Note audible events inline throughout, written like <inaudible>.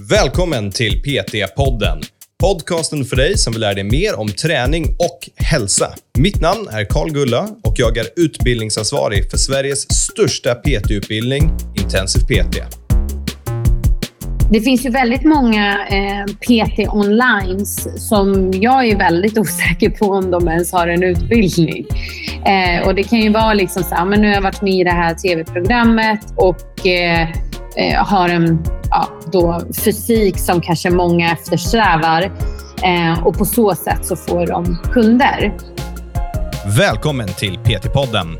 Välkommen till PT-podden. Podcasten för dig som vill lära dig mer om träning och hälsa. Mitt namn är Karl Gulla och jag är utbildningsansvarig för Sveriges största PT-utbildning, Intensiv PT. Det finns ju väldigt många eh, PT online som jag är väldigt <laughs> osäker på om de ens har en utbildning. Eh, och Det kan ju vara liksom så här, men nu har jag varit med i det här tv-programmet och eh, eh, har en ja, då fysik som kanske många eftersträvar. Eh, och på så sätt så får de kunder. Välkommen till PT-podden.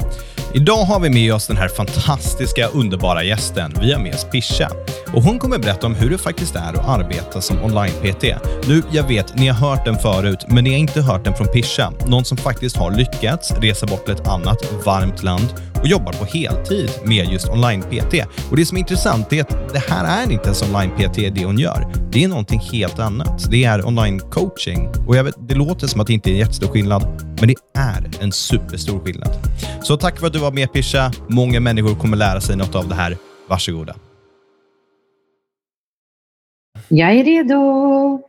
Idag har vi med oss den här fantastiska, underbara gästen. Vi har med oss Pisha. Och hon kommer berätta om hur det faktiskt är att arbeta som online-PT. Nu, jag vet, ni har hört den förut, men ni har inte hört den från Pisha. Någon som faktiskt har lyckats resa bort till ett annat varmt land och jobbar på heltid med just online-PT. Och Det som är intressant är att det här är inte ens online-PT det hon gör. Det är någonting helt annat. Det är online-coaching. Och jag vet, Det låter som att det inte är en jättestor skillnad, men det är en superstor skillnad. Så tack för att du var med Pisha. Många människor kommer lära sig något av det här. Varsågoda. Jag är redo.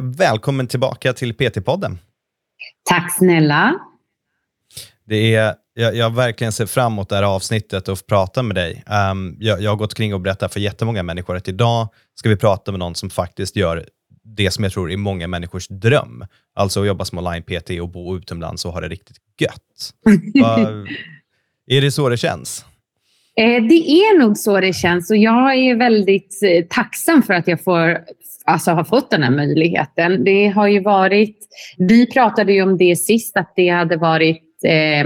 Välkommen tillbaka till PT-podden. Tack snälla. Det är, jag, jag verkligen ser fram emot det här avsnittet och få prata med dig. Um, jag, jag har gått kring och berättat för jättemånga människor att idag ska vi prata med någon som faktiskt gör det som jag tror är många människors dröm. Alltså att jobba som online-PT och bo utomlands och ha det riktigt gött. <laughs> Va, är det så det känns? Eh, det är nog så det känns och jag är väldigt eh, tacksam för att jag får, alltså, har fått den här möjligheten. Det har ju varit, vi pratade ju om det sist, att det hade varit eh,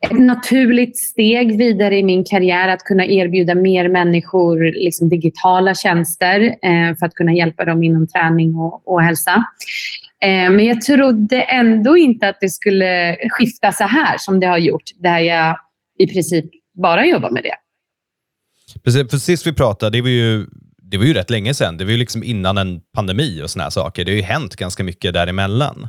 ett naturligt steg vidare i min karriär att kunna erbjuda mer människor liksom, digitala tjänster eh, för att kunna hjälpa dem inom träning och, och hälsa. Eh, men jag trodde ändå inte att det skulle skifta så här som det har gjort, där jag i princip bara jobbar med det. Precis, för sist vi pratade, det var ju, det var ju rätt länge sedan. Det var ju liksom innan en pandemi och såna här saker. Det har ju hänt ganska mycket däremellan.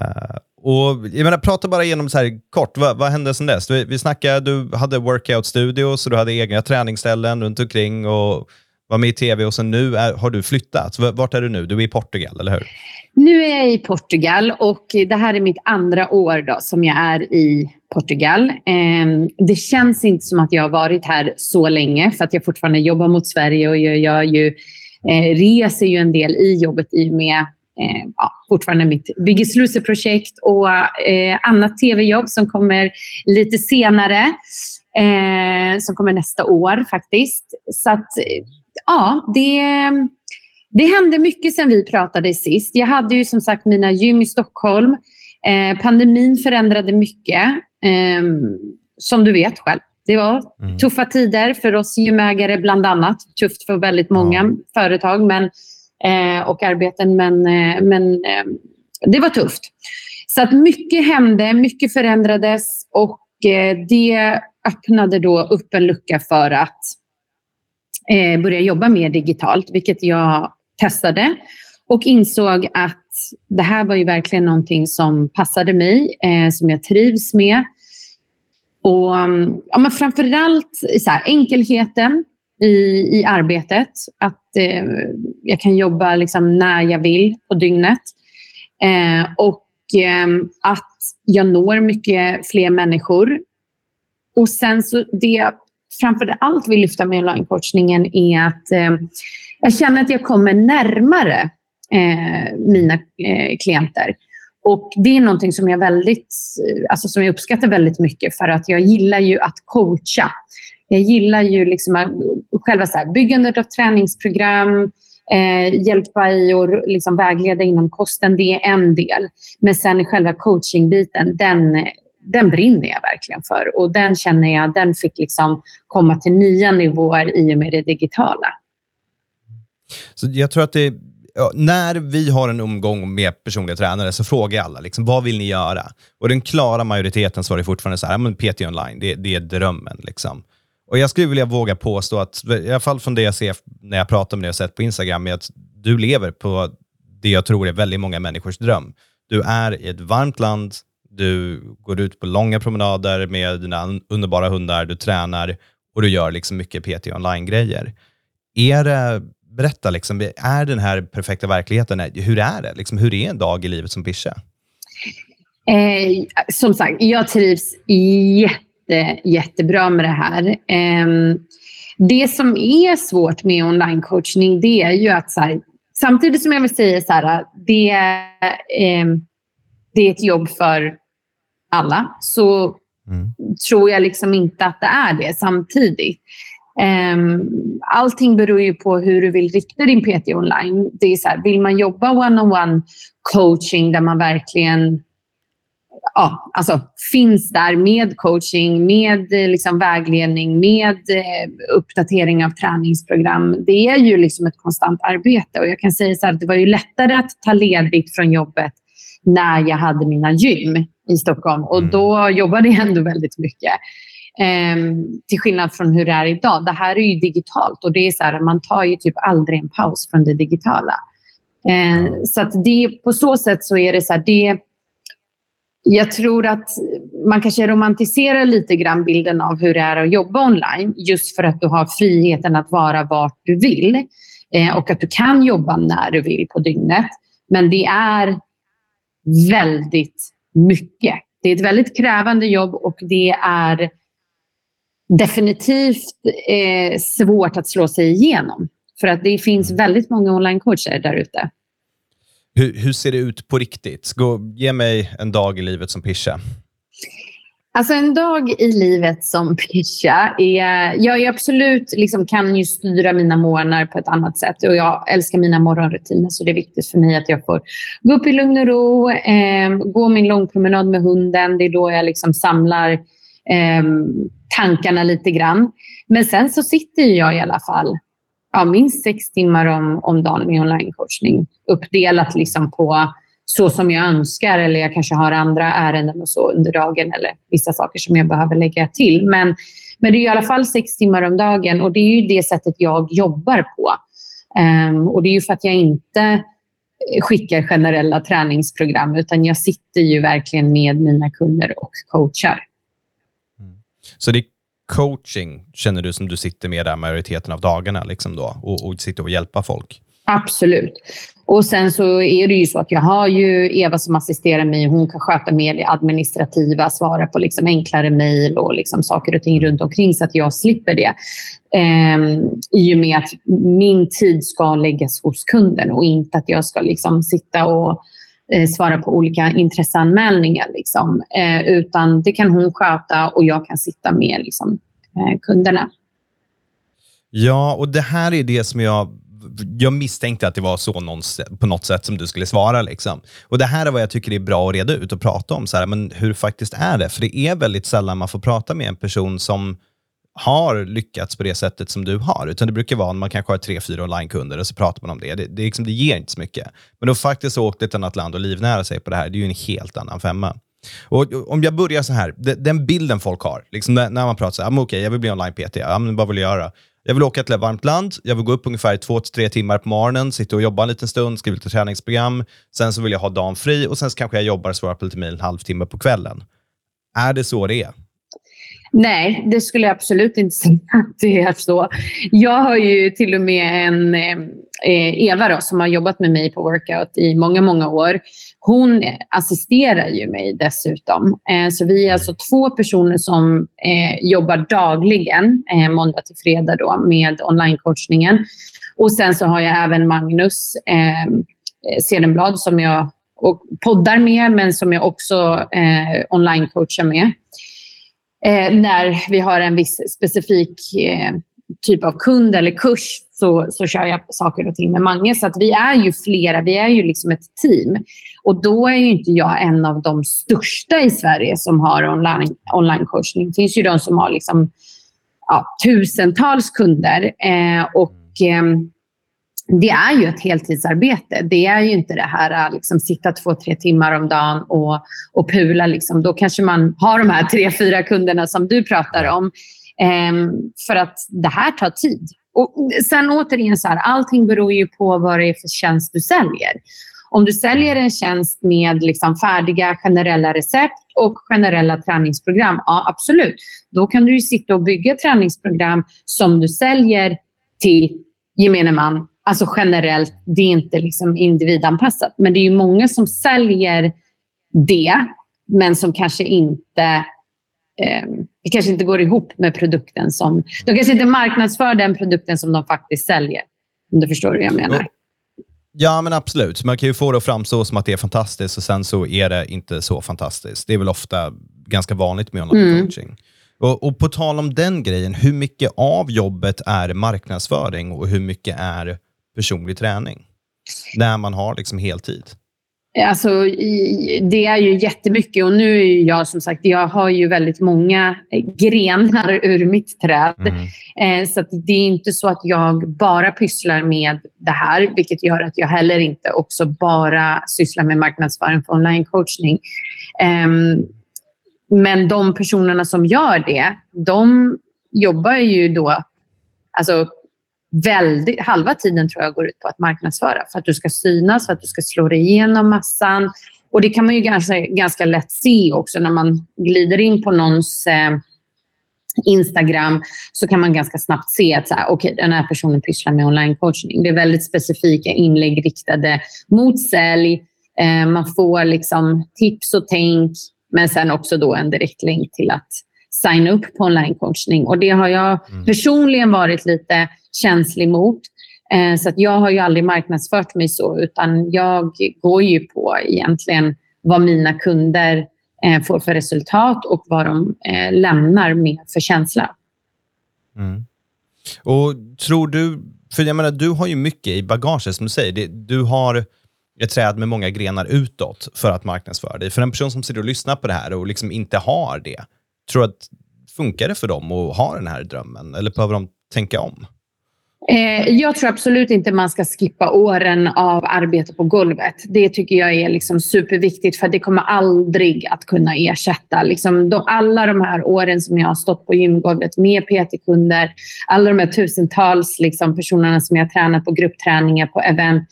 Uh, och jag menar, prata bara igenom så här kort, vad, vad hände sedan dess? Vi, vi snackade, du hade workout-studios och du hade egna träningsställen runt omkring och var med i tv och sen nu är, har du flyttat. Vart är du nu? Du är i Portugal, eller hur? Nu är jag i Portugal och det här är mitt andra år då, som jag är i Portugal. Ehm, det känns inte som att jag har varit här så länge för att jag fortfarande jobbar mot Sverige och jag jag ju, eh, reser ju en del i jobbet i och med eh, ja, fortfarande mitt Biggest Loser-projekt och eh, annat tv-jobb som kommer lite senare. Eh, som kommer nästa år faktiskt. Så att, ja, det, det hände mycket sen vi pratade sist. Jag hade ju som sagt mina gym i Stockholm. Eh, pandemin förändrade mycket, eh, som du vet själv. Det var mm. tuffa tider för oss gymägare bland annat. Tufft för väldigt många ja. företag men, eh, Eh, och arbeten, men, eh, men eh, det var tufft. Så att mycket hände, mycket förändrades och eh, det öppnade då upp en lucka för att eh, börja jobba mer digitalt, vilket jag testade och insåg att det här var ju verkligen någonting som passade mig, eh, som jag trivs med. Och mm, ja, men framförallt så här, enkelheten i, i arbetet. Att eh, jag kan jobba liksom när jag vill på dygnet. Eh, och eh, att jag når mycket fler människor. Och sen så det framför allt vill lyfta med online-coachningen är att eh, jag känner att jag kommer närmare eh, mina eh, klienter. Och Det är någonting som jag, väldigt, alltså som jag uppskattar väldigt mycket för att jag gillar ju att coacha. Jag gillar ju liksom själva så här, byggandet av träningsprogram, eh, hjälpa i och liksom vägleda inom kosten, det är en del. Men sen själva coachingbiten, den, den brinner jag verkligen för. Och den känner jag, den fick liksom komma till nya nivåer i och med det digitala. Så jag tror att det Ja, när vi har en omgång med personliga tränare så frågar jag alla, liksom, vad vill ni göra? Och den klara majoriteten svarar fortfarande så här, men PT online, det, det är drömmen. Liksom. Och Jag skulle vilja våga påstå att, i alla fall från det jag ser när jag pratar med dig och sett på Instagram, är att du lever på det jag tror är väldigt många människors dröm. Du är i ett varmt land, du går ut på långa promenader med dina underbara hundar, du tränar och du gör liksom mycket PT online-grejer. Är det berätta, liksom, är den här perfekta verkligheten, hur är det? Liksom, hur är en dag i livet som Bisha? Eh, som sagt, jag trivs jätte, jättebra med det här. Eh, det som är svårt med online-coachning, det är ju att så här, samtidigt som jag vill säga så här, det, eh, det är ett jobb för alla, så mm. tror jag liksom inte att det är det samtidigt. Um, allting beror ju på hur du vill rikta din PT online. Det är så här, vill man jobba one-on-one coaching där man verkligen ja, alltså, finns där med coaching, med eh, liksom, vägledning, med eh, uppdatering av träningsprogram. Det är ju liksom ett konstant arbete. Och jag kan säga så här, det var ju lättare att ta ledigt från jobbet när jag hade mina gym i Stockholm. Och mm. då jobbade jag ändå väldigt mycket. Um, till skillnad från hur det är idag. Det här är ju digitalt och det är så här, man tar ju typ aldrig en paus från det digitala. Uh, så att det, på så sätt så är det så här, det, jag tror att man kanske romantiserar lite grann bilden av hur det är att jobba online just för att du har friheten att vara vart du vill eh, och att du kan jobba när du vill på dygnet. Men det är väldigt mycket. Det är ett väldigt krävande jobb och det är definitivt eh, svårt att slå sig igenom. För att det finns väldigt många online-coacher där ute. Hur, hur, ser det ut på riktigt? Gå, ge mig en dag i livet som Pischa. Alltså en dag i livet som Pischa... är... Jag är absolut liksom, kan ju styra mina morgnar på ett annat sätt. Och jag älskar mina morgonrutiner, så det är viktigt för mig att jag får gå upp i lugn och ro, eh, gå min långpromenad med hunden. Det är då jag liksom samlar eh, tankarna lite grann. Men sen så sitter jag i alla fall ja, minst sex timmar om, om dagen med online-coachning. Uppdelat liksom på så som jag önskar eller jag kanske har andra ärenden och så under dagen eller vissa saker som jag behöver lägga till. Men, men det är i alla fall sex timmar om dagen och det är ju det sättet jag jobbar på. Um, och det är ju för att jag inte skickar generella träningsprogram utan jag sitter ju verkligen med mina kunder och coachar. Mm. Så det är coaching känner du som du sitter med där majoriteten av dagarna liksom då, och, och sitter och hjälper folk? Absolut. Och sen så är det ju så att jag har ju Eva som assisterar mig. Hon kan sköta mer det administrativa, svara på liksom enklare mejl och liksom saker och ting runt omkring så att jag slipper det. Ehm, I och med att min tid ska läggas hos kunden och inte att jag ska liksom sitta och eh, svara på olika intresseanmälningar. Liksom. Eh, utan det kan hon sköta och jag kan sitta med liksom, eh, kunderna. Ja, och det här är det som jag jag misstänkte att det var så någon, på något sätt som du skulle svara. Liksom. Och Det här är vad jag tycker är bra att reda ut och prata om. Så här, men hur faktiskt är det? För det är väldigt sällan man får prata med en person som har lyckats på det sättet som du har. Utan det brukar vara när man kanske har tre, fyra onlinekunder och så pratar man om det. Det, det, liksom, det ger inte så mycket. Men att faktiskt åka till ett annat land och livnära sig på det här, det är ju en helt annan femma. Och Om jag börjar så här, den bilden folk har, liksom när, man pratar så här, ah, okej, okay, jag vill bli online-PT, ja, men vad vill jag göra? Jag vill åka till ett varmt land, jag vill gå upp ungefär två till tre timmar på morgonen, sitta och jobba en liten stund, skriva lite träningsprogram. Sen så vill jag ha dagen fri och sen så kanske jag jobbar och svarar på lite mejl en halvtimme på kvällen. Är det så det är? Nej, det skulle jag absolut inte <laughs> säga att det är så. Jag har ju till och med en eh, eh, Eva då, som har jobbat med mig på workout i många, många år. Hon assisterar ju mig dessutom. Eh, så vi är alltså två personer som eh, jobbar dagligen, eh, måndag till fredag då, med online-coachningen. Och sen så har jag även Magnus eh, Sedenblad som jag och poddar med, men som jag också eh, online-coachar med eh, när vi har en viss specifik eh, typ av kund eller kurs så, så kör jag saker och ting med Mange. Så att vi är ju flera, vi är ju liksom ett team. Och då är ju inte jag en av de största i Sverige som har online, online coachning. Det finns ju de som har liksom, ja, tusentals kunder. Eh, och eh, det är ju ett heltidsarbete. Det är ju inte det här att liksom sitta två, tre timmar om dagen och, och pula. Liksom. Då kanske man har de här <laughs> tre, fyra kunderna som du pratar om. Ehm, för att det här tar tid. Och sen återigen, så här, allting beror ju på vad det är för tjänst du säljer. Om du säljer en tjänst med liksom färdiga generella recept och generella träningsprogram, ja absolut. Då kan du ju sitta och bygga träningsprogram som du säljer till gemene man alltså generellt, det är inte liksom individanpassat. Men det är ju många som säljer det, men som kanske inte eh, det kanske inte går ihop med produkten som... De kanske inte marknadsför den produkten som de faktiskt säljer. Om du förstår hur jag menar. Ja, men absolut. Man kan ju få det att framstå som att det är fantastiskt och sen så är det inte så fantastiskt. Det är väl ofta ganska vanligt med online mm. coaching. Och, och, på tal om den grejen, hur mycket av jobbet är marknadsföring och hur mycket är personlig träning? När man har liksom heltid. Alltså, det är ju jättemycket och nu är jag som sagt, jag har ju väldigt många grenar ur mitt träd. Mm. Eh, så det är inte så att jag bara pysslar med det här, vilket gör att jag heller inte också bara sysslar med marknadsföring för online coachning. Ehm, men de personerna som gör det, de jobbar ju då alltså väldigt, halva tiden tror jag går ut på att marknadsföra för att du ska synas, för att du ska slå dig igenom massan. Och det kan man ju ganska, ganska lätt se också när man glider in på någons eh, Instagram så kan man ganska snabbt se att så här, okay, den här personen pysslar med online coaching. Det är väldigt specifika inlägg riktade mot sälj. Eh, man får liksom tips och tänk, men sen också då en direktlänk till att signa upp på online coaching. Och det har jag mm. personligen varit lite känslig mot. Eh, så att jag har ju aldrig marknadsfört mig så, utan jag går ju på egentligen vad mina kunder eh, får för resultat och vad de eh, lämnar med för känsla. Mm. Och tror du, för jag menar, du har ju mycket i bagaget som du säger. du har ett träd med många grenar utåt för att marknadsföra dig. För en person som sitter och lyssnar på det här och liksom inte har det, tror du att funkar det för dem att ha den här drömmen? Eller behöver de tänka om? Eh, jag tror absolut inte man ska skippa åren av arbete på golvet. Det tycker jag är liksom superviktigt för det kommer aldrig att kunna ersätta. Liksom de, alla de här åren som jag har stått på gymgolvet med PT-kunder, alla de här tusentals liksom personerna som jag har tränat på gruppträningar, på event.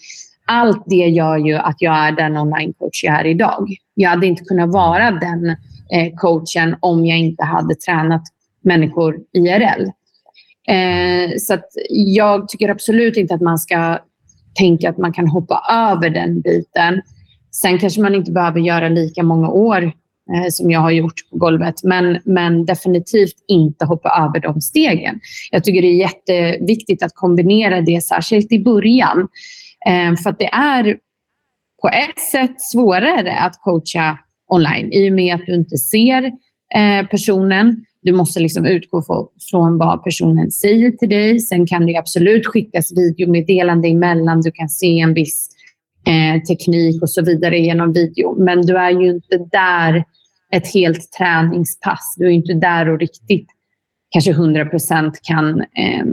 Allt det gör ju att jag är den online-coach jag är idag. Jag hade inte kunnat vara den eh, coachen om jag inte hade tränat människor IRL. Eh, så jag tycker absolut inte att man ska tänka att man kan hoppa över den biten. Sen kanske man inte behöver göra lika många år eh, som jag har gjort på golvet, men, men definitivt inte hoppa över de stegen. Jag tycker det är jätteviktigt att kombinera det, särskilt i början. Eh, för att det är på ett sätt svårare att coacha online i och med att du inte ser eh, personen. Du måste liksom utgå från vad personen säger till dig. Sen kan det absolut skickas videomeddelande emellan. Du kan se en viss eh, teknik och så vidare genom video. Men du är ju inte där ett helt träningspass. Du är inte där och riktigt kanske 100 procent kan, eh,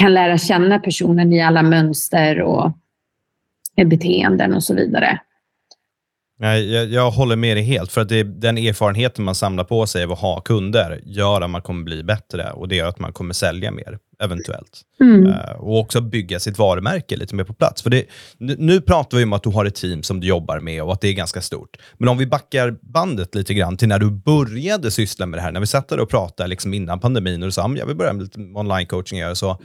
kan lära känna personen i alla mönster och beteenden och så vidare. Nej, jag, jag, håller med dig helt, för att det, den erfarenheten man samlar på sig av att ha kunder gör att man kommer bli bättre och det gör att man kommer sälja mer, eventuellt. Mm. Uh, och också bygga sitt varumärke lite mer på plats. För det, nu pratar vi om att du har ett team som du jobbar med och att det är ganska stort. Men om vi backar bandet lite grann till när du började syssla med det här, när vi satt där och pratade liksom innan pandemin och du sa jag vill börja med lite online-coaching. Så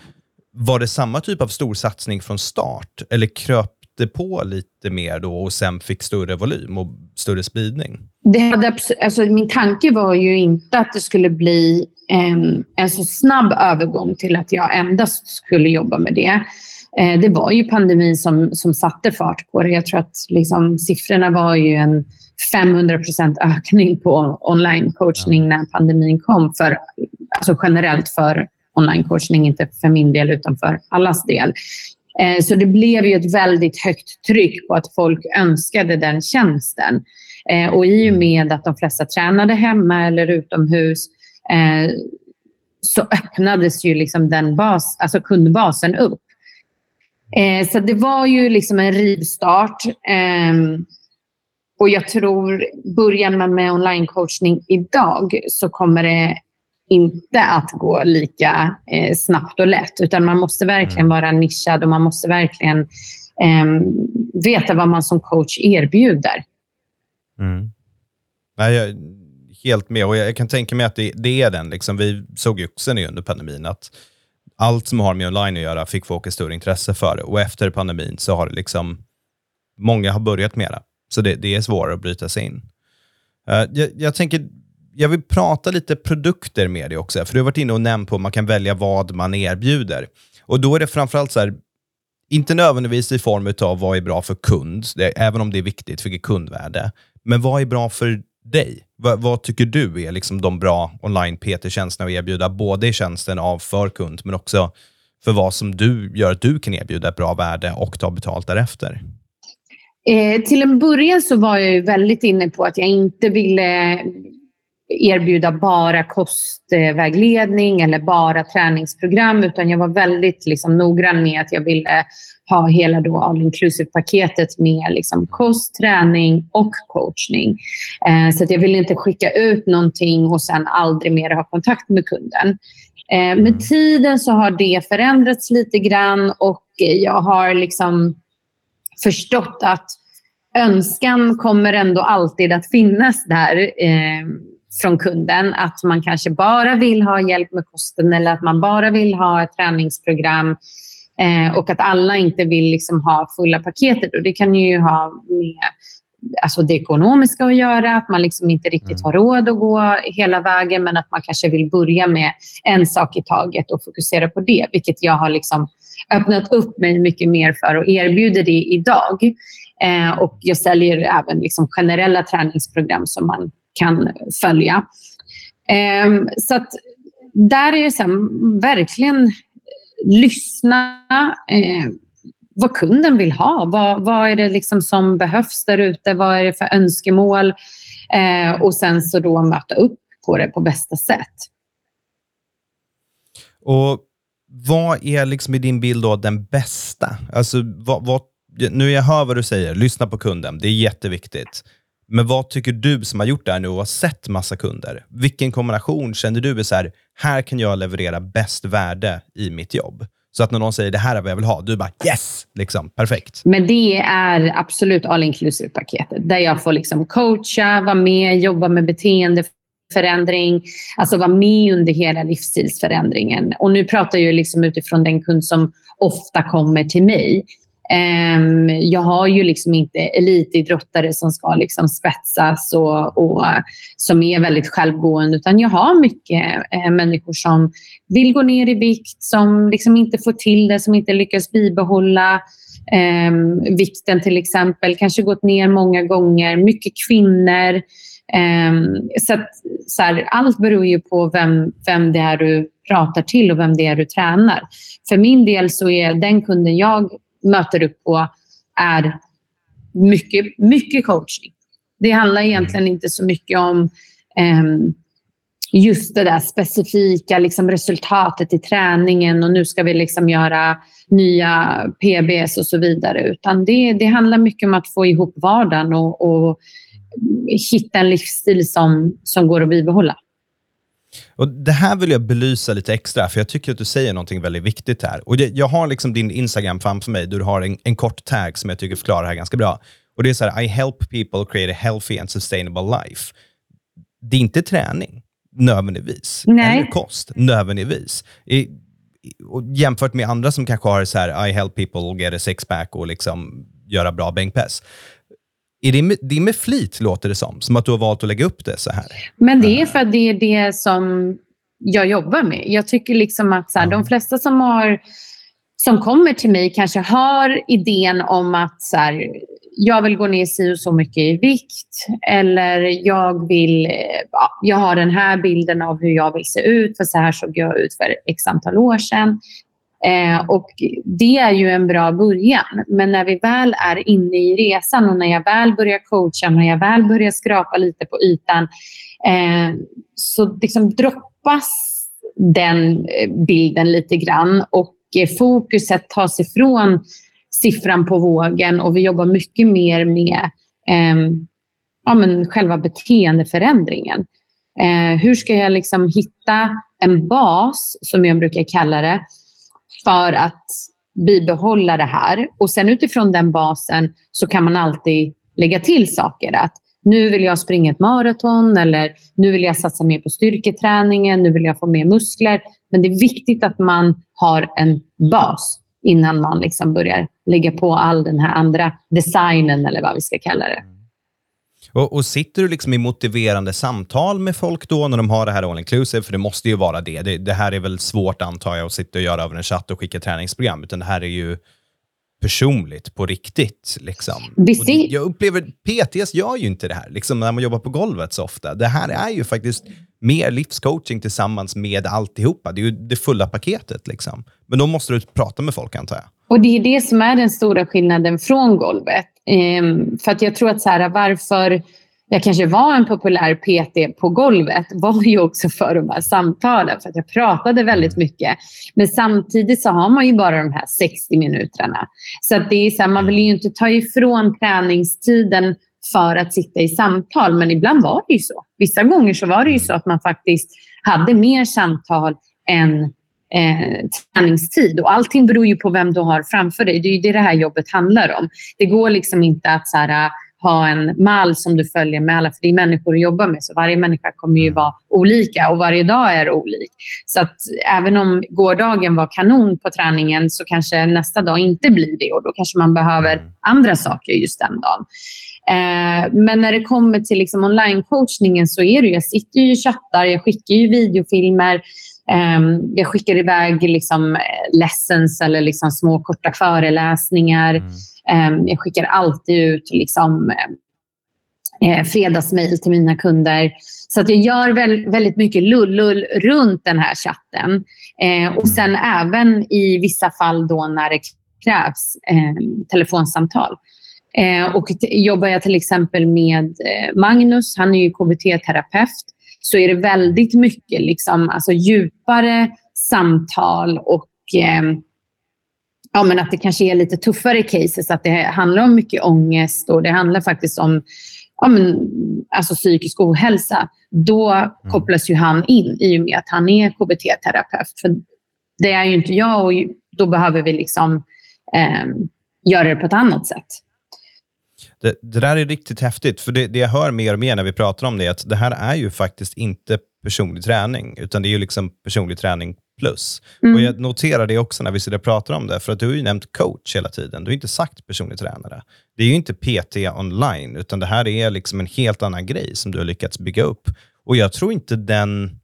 var det samma typ av stor satsning från start? Eller kröp det på lite mer då och sen fick större volym och större spridning? Det hade, alltså, min tanke var ju inte att det skulle bli en, en så snabb övergång till att jag endast skulle jobba med det. Eh, det var ju pandemin som, som satte fart på det. Jag tror att liksom, siffrorna var ju en 500 procent ökning på online coachning när pandemin kom. För, alltså generellt för online coachning, inte för min del utan för allas del. Eh, så det blev ju ett väldigt högt tryck på att folk önskade den tjänsten. Eh, och i och med att de flesta tränade hemma eller utomhus eh, så öppnades ju liksom den bas, alltså kundbasen upp. Så det var ju liksom en rivstart. Ehm, och jag tror, börjar man med online coachning idag så kommer det inte att gå lika eh, snabbt och lätt. Utan man måste verkligen mm. vara nischad och man måste verkligen eh, veta vad man som coach erbjuder. Mm. Nej, jag är helt med och jag kan tänka mig att det, det är den. Liksom, vi såg ju också under pandemin att allt som har med online att göra fick folk ett större intresse för det. Och efter pandemin så har det liksom, många har börjat mera. Så det, det är svårare att bryta sig in. Uh, jag, jag, tänker, jag vill prata lite produkter med dig också, för du har varit inne och nämnt på att man kan välja vad man erbjuder. Och då är det framförallt så här, inte nödvändigtvis i form av vad är bra för kund, det, även om det är viktigt för kundvärde. Men vad är bra för dig? vad, vad tycker du är liksom de bra online PT-tjänsterna att erbjuda, både i tjänsten av för kund, men också för vad som du gör att du kan erbjuda ett bra värde och ta betalt därefter? Eh, till en början så var jag väldigt inne på att jag inte ville erbjuda bara kostvägledning eller bara träningsprogram, utan jag var väldigt liksom, noggrann med att jag ville ha hela då all inclusive-paketet med liksom kost, träning och coachning. Eh, så att jag ville inte skicka ut någonting och sen aldrig mer ha kontakt med kunden. Eh, med tiden så har det förändrats lite grann och jag har liksom förstått att önskan kommer ändå alltid att finnas där eh, från kunden. Att man kanske bara vill ha hjälp med kosten eller att man bara vill ha ett träningsprogram Eh, och att alla inte vill liksom ha fulla paketet. Och det kan ju ha med alltså det ekonomiska att göra, att man liksom inte riktigt har råd att gå hela vägen, men att man kanske vill börja med en sak i taget och fokusera på det, vilket jag har liksom öppnat upp mig mycket mer för och erbjuder det idag. Eh, och jag säljer även liksom generella träningsprogram som man kan följa. Eh, så att där är det så här, verkligen lyssna eh, vad kunden vill ha. Vad, vad är det liksom som behövs där ute? Vad är det för önskemål? Eh, och sen så då möta upp på det på bästa sätt. Och Vad är liksom i din bild då den bästa? Alltså, vad, vad, nu jag hör vad du säger, lyssna på kunden, det är jätteviktigt. Men vad tycker du som har gjort det här nu och har sett massa kunder? Vilken kombination känner du är så här, här kan jag leverera bäst värde i mitt jobb? Så att när någon säger det här är vad jag vill ha, du bara yes, liksom, perfekt. Men det är absolut all inclusive-paketet där jag får liksom coacha, vara med, jobba med beteendeförändring, alltså vara med under hela livsstilsförändringen. Och nu pratar jag liksom utifrån den kund som ofta kommer till mig. Ehm, jag har ju liksom inte elitidrottare som ska liksom spetsas och, och som är väldigt självgående, utan jag har mycket eh, människor som vill gå ner i vikt, som liksom inte får till det, som inte lyckas bibehålla eh, vikten till exempel, kanske gått ner många gånger, mycket kvinnor. Eh, så, att, så här, allt beror ju på vem, vem det är du pratar till och vem det är du tränar. För min del så är den kunden jag möter upp på är mycket, mycket coaching. Det handlar egentligen inte så mycket om um, just det där specifika liksom resultatet i träningen och nu ska vi liksom göra nya PBs och så vidare. Utan det, det handlar mycket om att få ihop vardagen och, och hitta en livsstil som, som går att bibehålla. Och Det här vill jag belysa lite extra, för jag tycker att du säger något väldigt viktigt här. Och det, jag har liksom din Instagram framför mig, där du har en, en kort tag som jag tycker förklarar det här ganska bra. Och Det är så här, I help people create a healthy and sustainable life. Det är inte träning, nödvändigtvis. Nej. Eller kost, nödvändigtvis. I, och jämfört med andra som kanske har så här, I help people get a six-pack och liksom göra bra bänkpress. Är det, med, det är med flit, låter det som, som att du har valt att lägga upp det så här. Men det är för att det är det som jag jobbar med. Jag tycker liksom att så här, mm. de flesta som, har, som kommer till mig kanske har idén om att så här, jag vill gå ner si och så mycket i vikt eller jag vill, ja, jag har den här bilden av hur jag vill se ut för så här såg jag ut för x antal år sedan. Eh, och det är ju en bra början. Men när vi väl är inne i resan och när jag väl börjar coacha, när jag väl börjar skrapa lite på ytan, eh, så liksom droppas den eh, bilden lite grann och eh, fokuset tas ifrån siffran på vågen och vi jobbar mycket mer med eh, ja, men själva beteendeförändringen. Eh, hur ska jag liksom hitta en bas, som jag brukar kalla det, för att bibehålla det här. Och sen utifrån den basen så kan man alltid lägga till saker. Att nu vill jag springa ett maraton eller nu vill jag satsa mer på styrketräningen, nu vill jag få mer muskler. Men det är viktigt att man har en bas innan man liksom börjar lägga på all den här andra designen eller vad vi ska kalla det. Och, och, Sitter du liksom i motiverande samtal med folk då när de har det här all inclusive? För det måste ju vara det. det. Det, här är väl svårt antar jag att sitta och göra över en chatt och skicka träningsprogram, utan det här är ju personligt på riktigt. Liksom. Det, jag upplever, PTS gör ju inte det här, liksom, när man jobbar på golvet så ofta. Det här är ju faktiskt mer livscoaching tillsammans med alltihopa. Det är ju det fulla paketet. Liksom. Men då måste du prata med folk, antar jag. Och Det är det som är den stora skillnaden från golvet. Ehm, för att jag tror att så här, varför jag kanske var en populär PT på golvet var ju också för de här samtalen, för att jag pratade väldigt mycket. Men samtidigt så har man ju bara de här 60 minuterna. Så att det är så här, man vill ju inte ta ifrån träningstiden för att sitta i samtal, men ibland var det ju så. Vissa gånger så var det ju så att man faktiskt hade mer samtal än eh, träningstid. Och allting beror ju på vem du har framför dig. Det är ju det det här jobbet handlar om. Det går liksom inte att så här, ha en mall som du följer med alla, för det är människor du jobbar med. Så varje människa kommer ju vara olika och varje dag är olik. Så att även om gårdagen var kanon på träningen så kanske nästa dag inte blir det och då kanske man behöver andra saker just den dagen. Eh, men när det kommer till liksom online-coachningen så är det ju, jag sitter ju och chattar, jag skickar ju videofilmer, eh, jag skickar iväg liksom lessons eller liksom små korta föreläsningar. Mm. Ehm, jag skickar alltid ut liksom, eh, fredagsmejl till mina kunder. Så att jag gör väldigt mycket lull runt den här chatten. Eh, och sen även i vissa fall då när det krävs eh, telefonsamtal. och jobbar jag till exempel med Magnus, han är ju KBT-terapeut, så är det väldigt mycket liksom, alltså djupare samtal och ja, men att det kanske är lite tuffare cases, att det handlar om mycket ångest och det handlar faktiskt om ja, men, alltså psykisk ohälsa, då mm. kopplas ju han in i och med att han är KBT-terapeut. För det är ju inte jag och då behöver vi liksom eh, göra det på ett annat sätt. Det, det, där är riktigt häftigt, för det, det, jag hör mer och mer när vi pratar om det, är att det här är ju faktiskt inte personlig träning, utan det är ju liksom personlig träning plus. Mm. Och Jag noterar det också när vi sitter och pratar om det, för att du har ju nämnt coach hela tiden. Du har inte sagt personlig tränare. Det är ju inte PT online, utan det här är liksom en helt annan grej som du har lyckats bygga upp. Och jag tror inte den,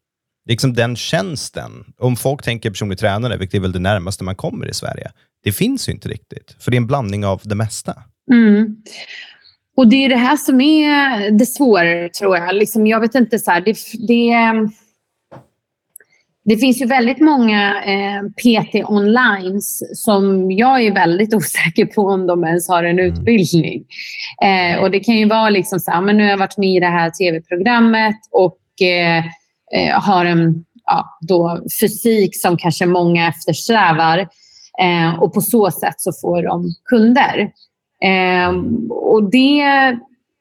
liksom den tjänsten, om folk tänker personlig tränare, vilket är väl det närmaste man kommer i Sverige, det finns ju inte riktigt. För det är en blandning av det mesta. Mm. Och Det är det här som är det svåra, tror jag. Liksom, jag vet inte, så här, det, det det finns ju väldigt många eh, PT online som jag är väldigt <laughs> osäker på om de ens har en mm. utbildning. Eh, och Det kan ju vara liksom så här, men nu har jag varit med i det här tv-programmet och eh, eh, har en ja, då fysik som kanske många eftersträvar. Eh, och på så sätt så får de kunder. Eh, och det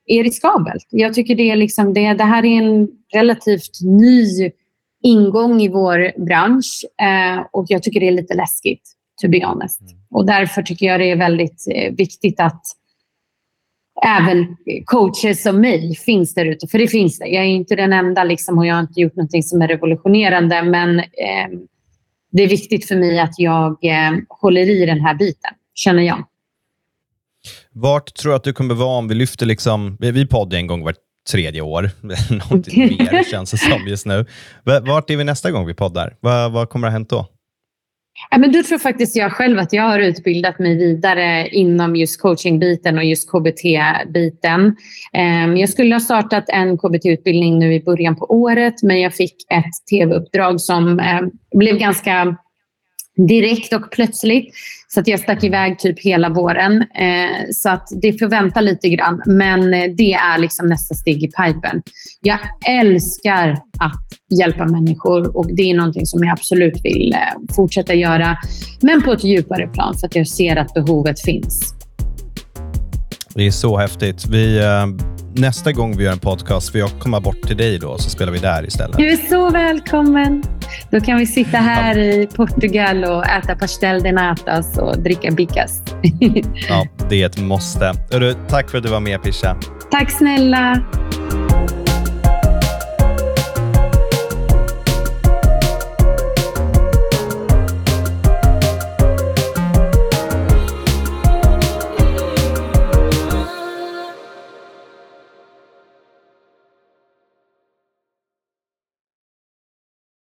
är riskabelt. Jag tycker det, är liksom det, det här är en relativt ny ingång i vår bransch eh, och jag tycker det är lite läskigt, to be honest. Mm. Och därför tycker jag det är väldigt eh, viktigt att även coacher som mig finns där ute. För det finns det. Jag är inte den enda liksom, och jag har inte gjort något som är revolutionerande. Men eh, det är viktigt för mig att jag eh, håller i den här biten, känner jag. Vart tror du att du kommer vara om vi lyfter... Liksom, vi poddar en gång vart tredje år. <laughs> Någonting <laughs> mer känns det som just nu. Vart är vi nästa gång vi poddar? Vad, vad kommer att ha hänt då? Ja, men då tror faktiskt jag själv att jag har utbildat mig vidare inom just coachingbiten och just KBT-biten. Ehm, jag skulle ha startat en KBT-utbildning nu i början på året, men jag fick ett tv-uppdrag som ehm, blev ganska direkt och plötsligt. Så att jag stack iväg typ hela våren. Eh, så att det får vänta lite grann. Men eh, det är liksom nästa steg i pipen. Jag älskar att hjälpa människor och det är någonting som jag absolut vill eh, fortsätta göra. Men på ett djupare plan för att jag ser att behovet finns. Det är så häftigt. Vi, eh, nästa gång vi gör en podcast, för jag kommer bort till dig då, så spelar vi där istället. Du är så välkommen. Då kan vi sitta här ja. i Portugal och äta pastel de natas och dricka bicas. ja, det är ett måste. Tack för att du var med, Pisha. Tack snälla.